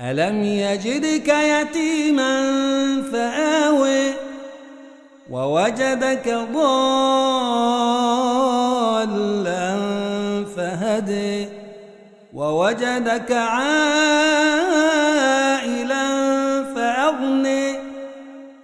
ألم يجدك يتيما فآوي ووجدك ضالا فهدي ووجدك عائلا فأغني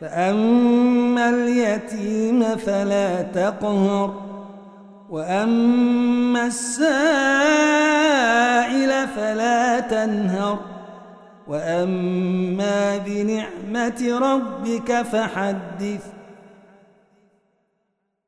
فأما اليتيم فلا تقهر وأما السائل فلا تنهر وأما بنعمة ربك فحدث.